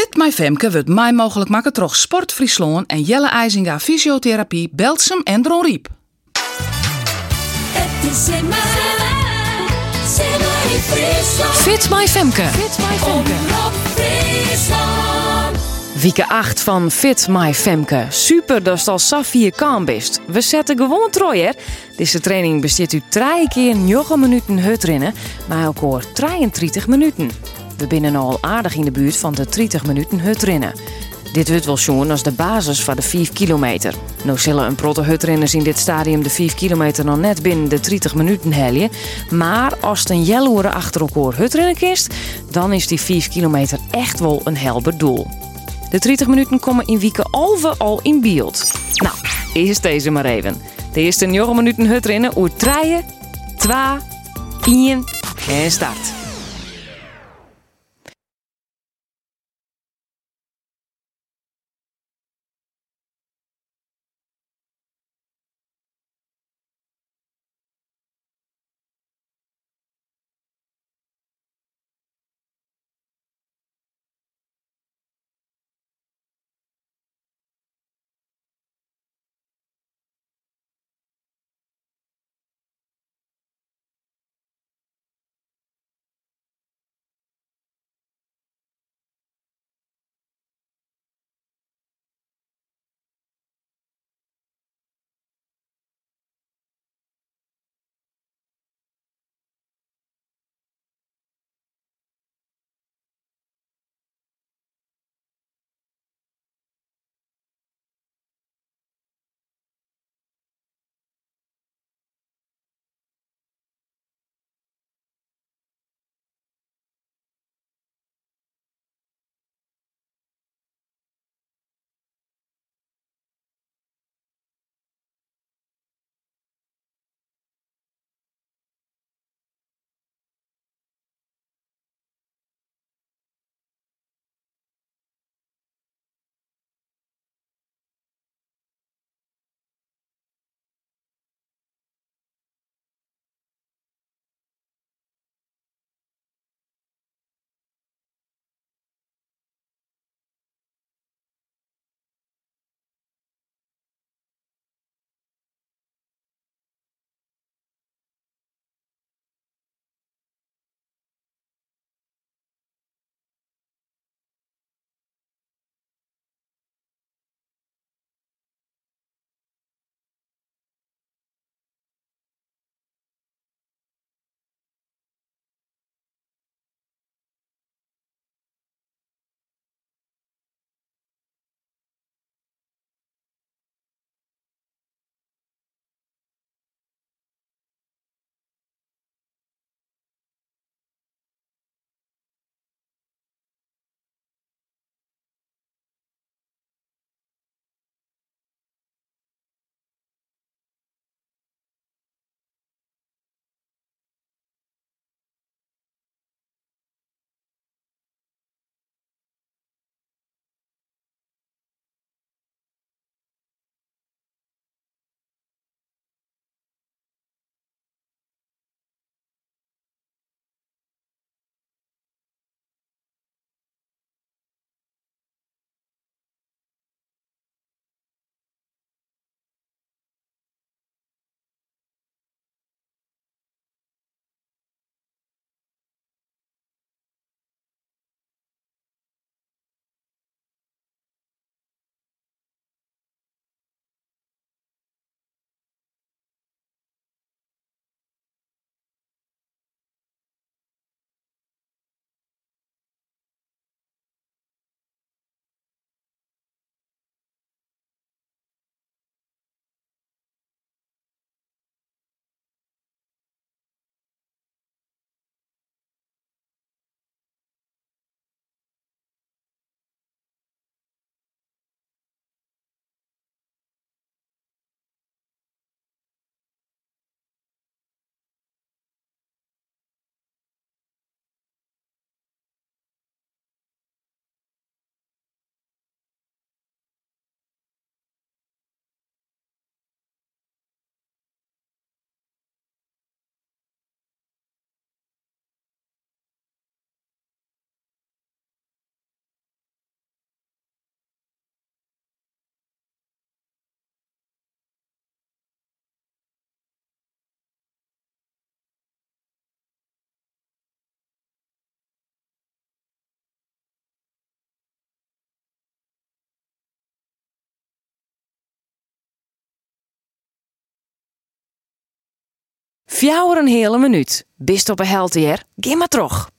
Fit My Femke wordt mij mogelijk maken door Sport Friesland en Jelle IJzinga Fysiotherapie, Belsum en Dron Riep. Het is in mij, Simmer in Friesland. Fit My Femke. Wieke 8 van Fit My Femke. Super dat je al Safie kan bist. We zetten gewoon trooier. Deze training bestaat u drie keer 9 minuten hutrennen, maar elkaar 33 minuten. We binnen al aardig in de buurt van de 30 minuten hutrennen. Dit wordt wel schon als de basis van de 5 kilometer. Nou zullen een protte hutrenners in dit stadium de 5 kilometer nog net binnen de 30 minuten heljen. Maar als het een jelloeren achter elkaar hutrennen kist, dan is die 5 kilometer echt wel een helder doel. De 30 minuten komen in Wieken overal in beeld. Nou, eerst deze maar even. De eerste 9 minuten hutrennen oer 3, 2, 1 en start. Fjouwer een hele minuut. Bist op een helte Ga maar terug.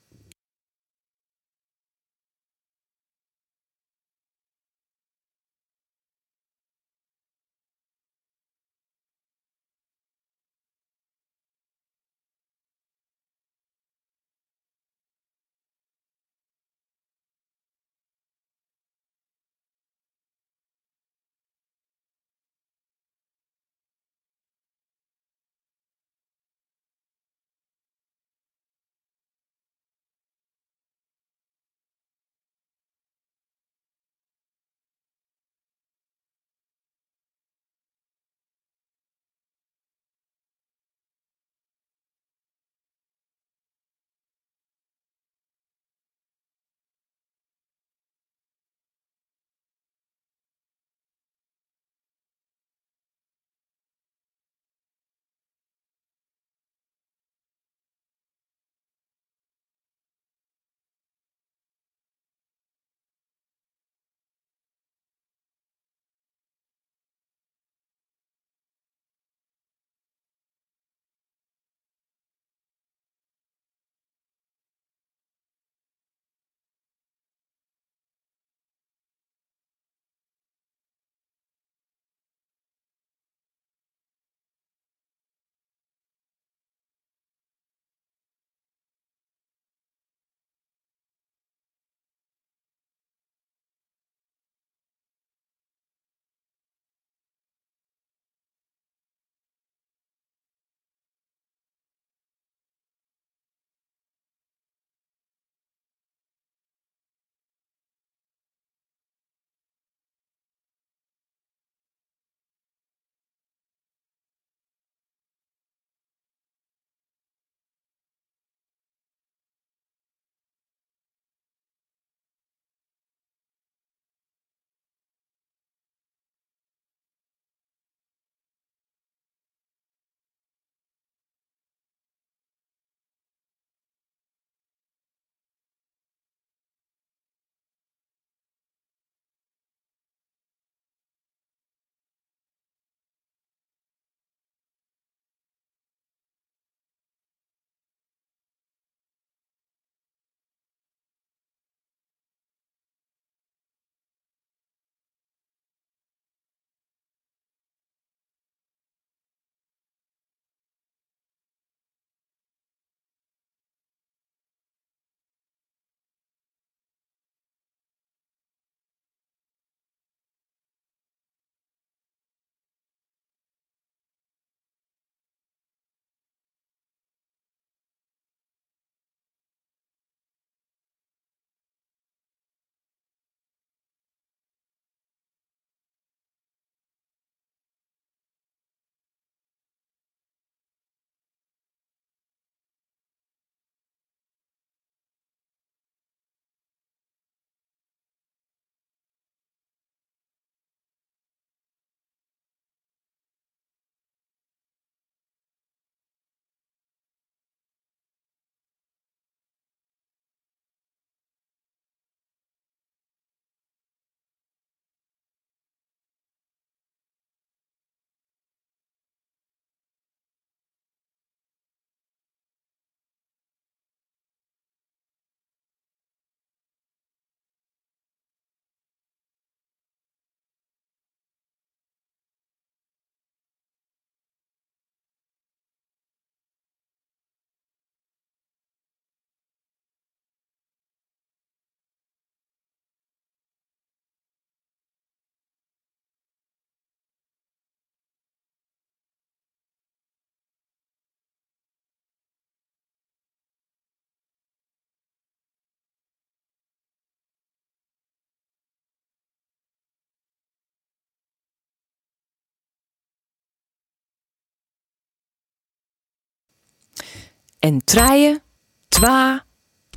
En treien, twa,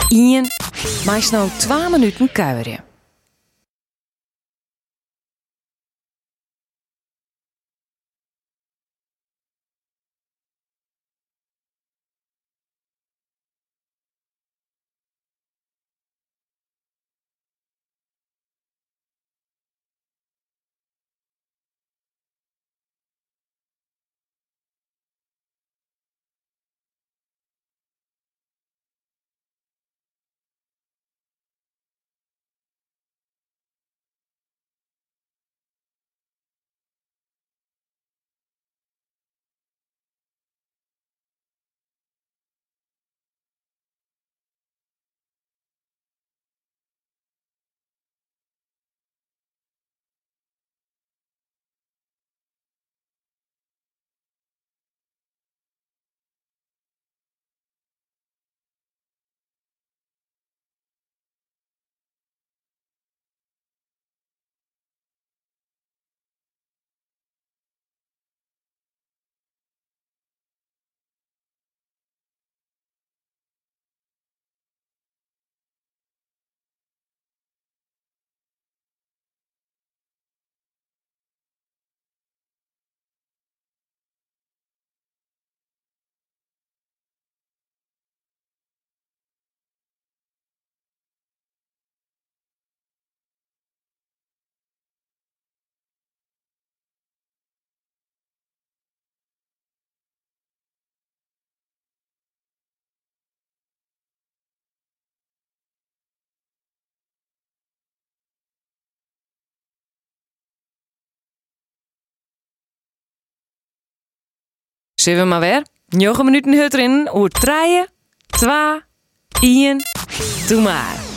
ien, maar nou 2 minuten kuieren. Zullen we maar weer? 9 minuten hut erin. Oer 3, 2, 1. Doe maar.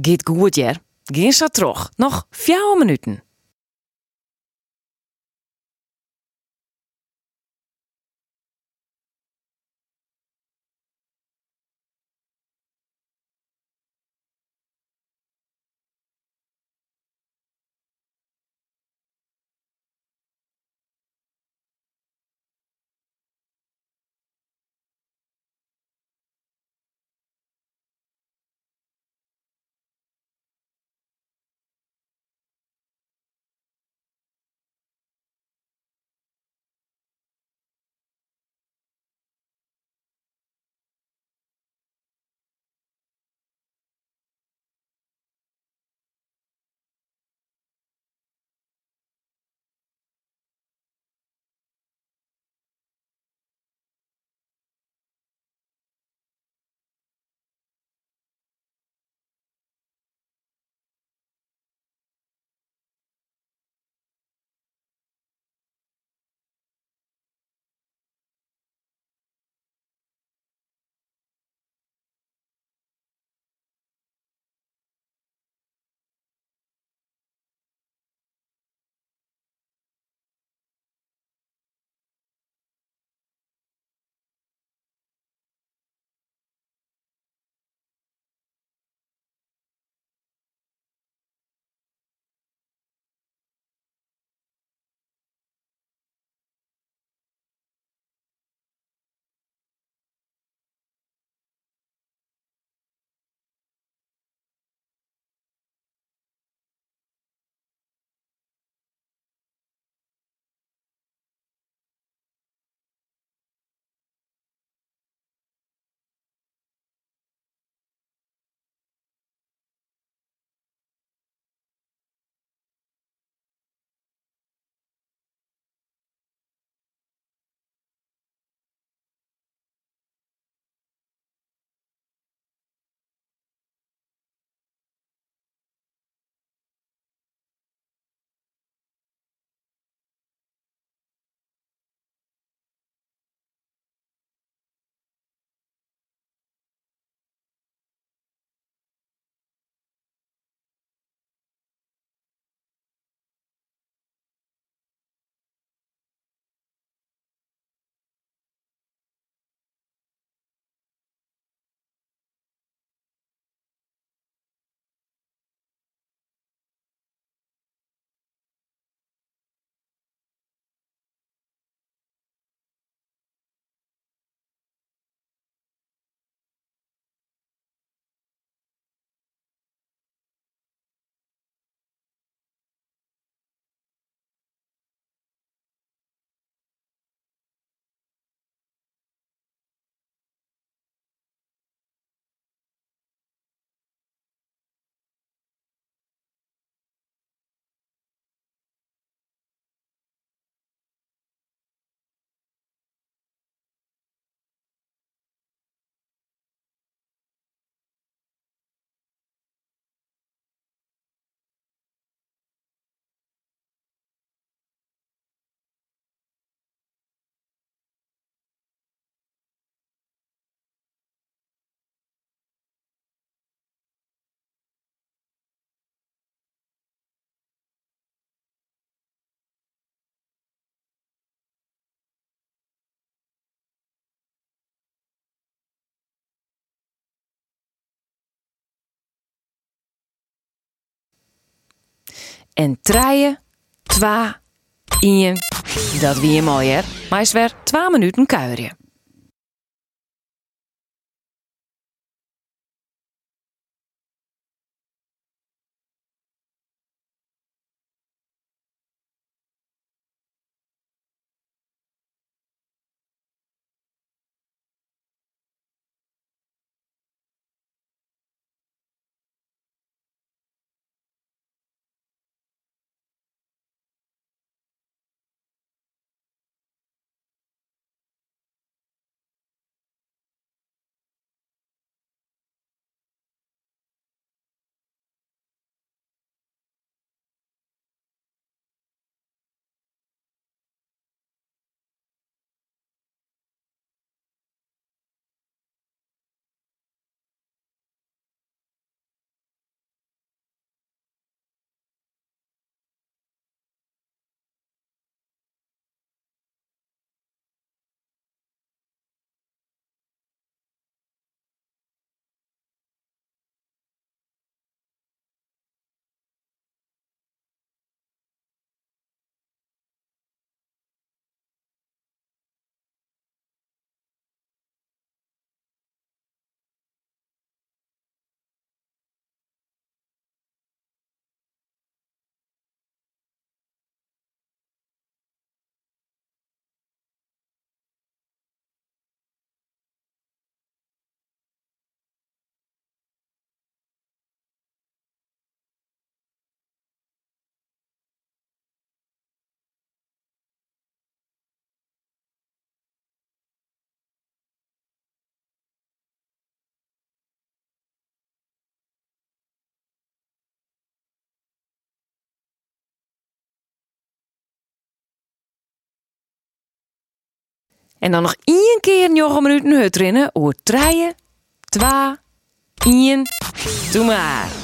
Giet goed, jer. Geen zo terug. Nog vier minuten. En treien, twa, ien. Dat wie je mooi hè. Maar is weer 2 minuten kuieren. En dan nog één keer 9 minuten hut rennen. Oor treien, twa, ien. Doe maar.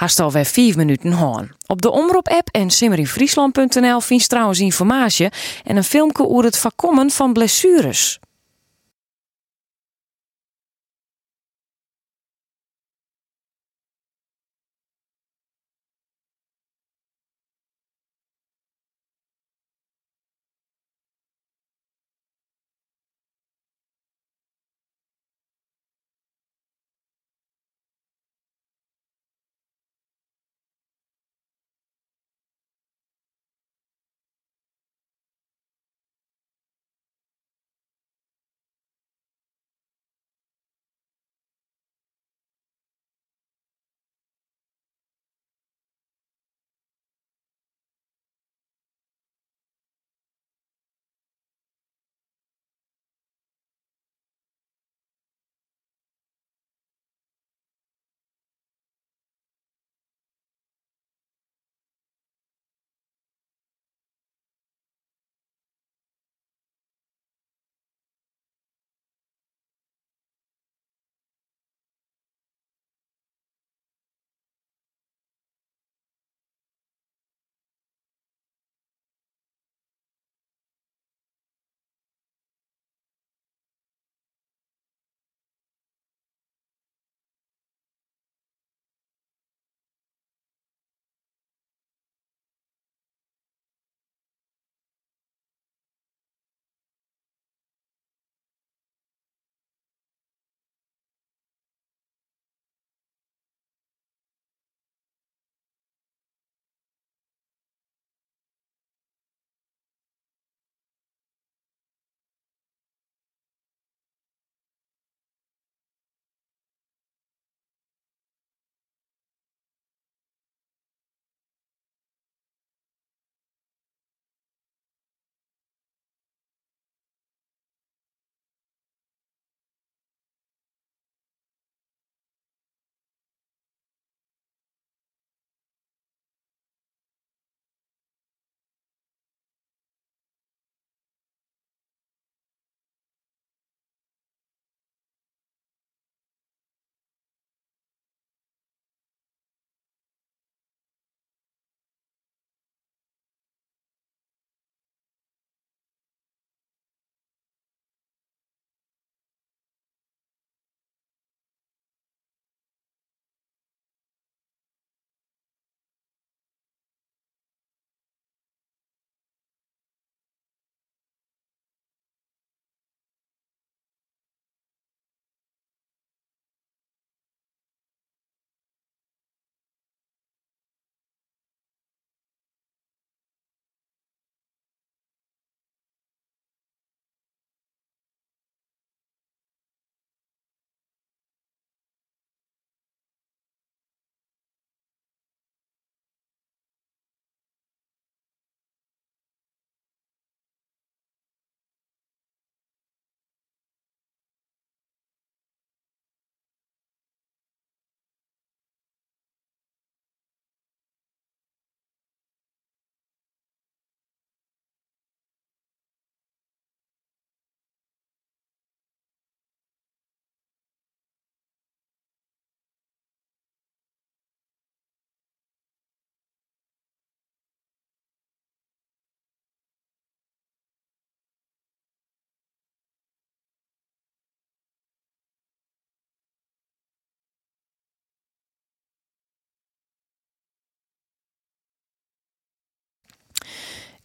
Haast alweer 5 minuten hoorn. Op de Omroep-app en simmerinfriesland.nl vindt trouwens informatie en een filmpje over het voorkomen van blessures.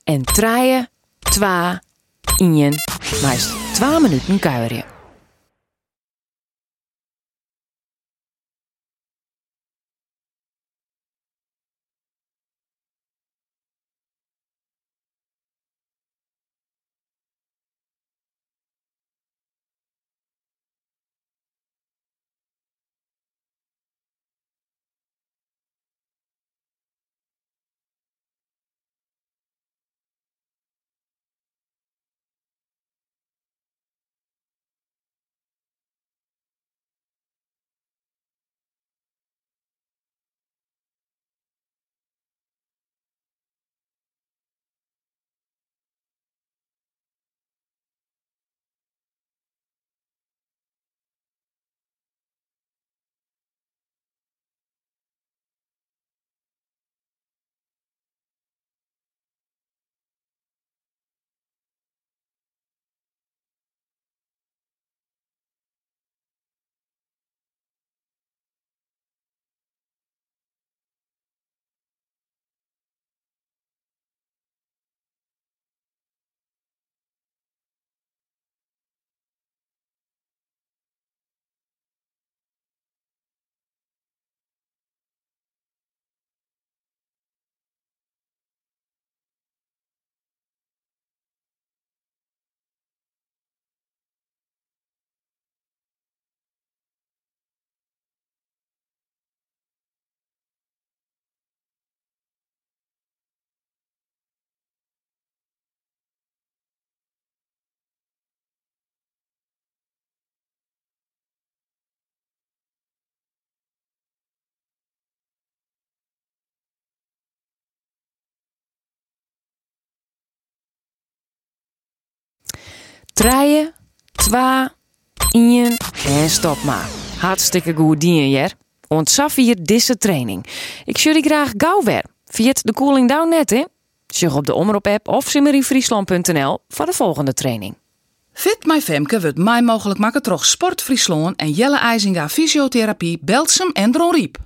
En traaien, twa, ien, meest 2 minuten kuieren. Treien, twa, ien en stop maar. Hartstikke goed dien, jer. Ontzaf hier deze training. Ik jullie graag gauw weer. Via de Cooling Down net, hè? Zeg op de Omroep-app of simmeringfriesland.nl voor de volgende training. Fit My Femke wordt mij mogelijk maken troch Sport Friesland en Jelle IJzinga Fysiotherapie Belsum en Dron Riep.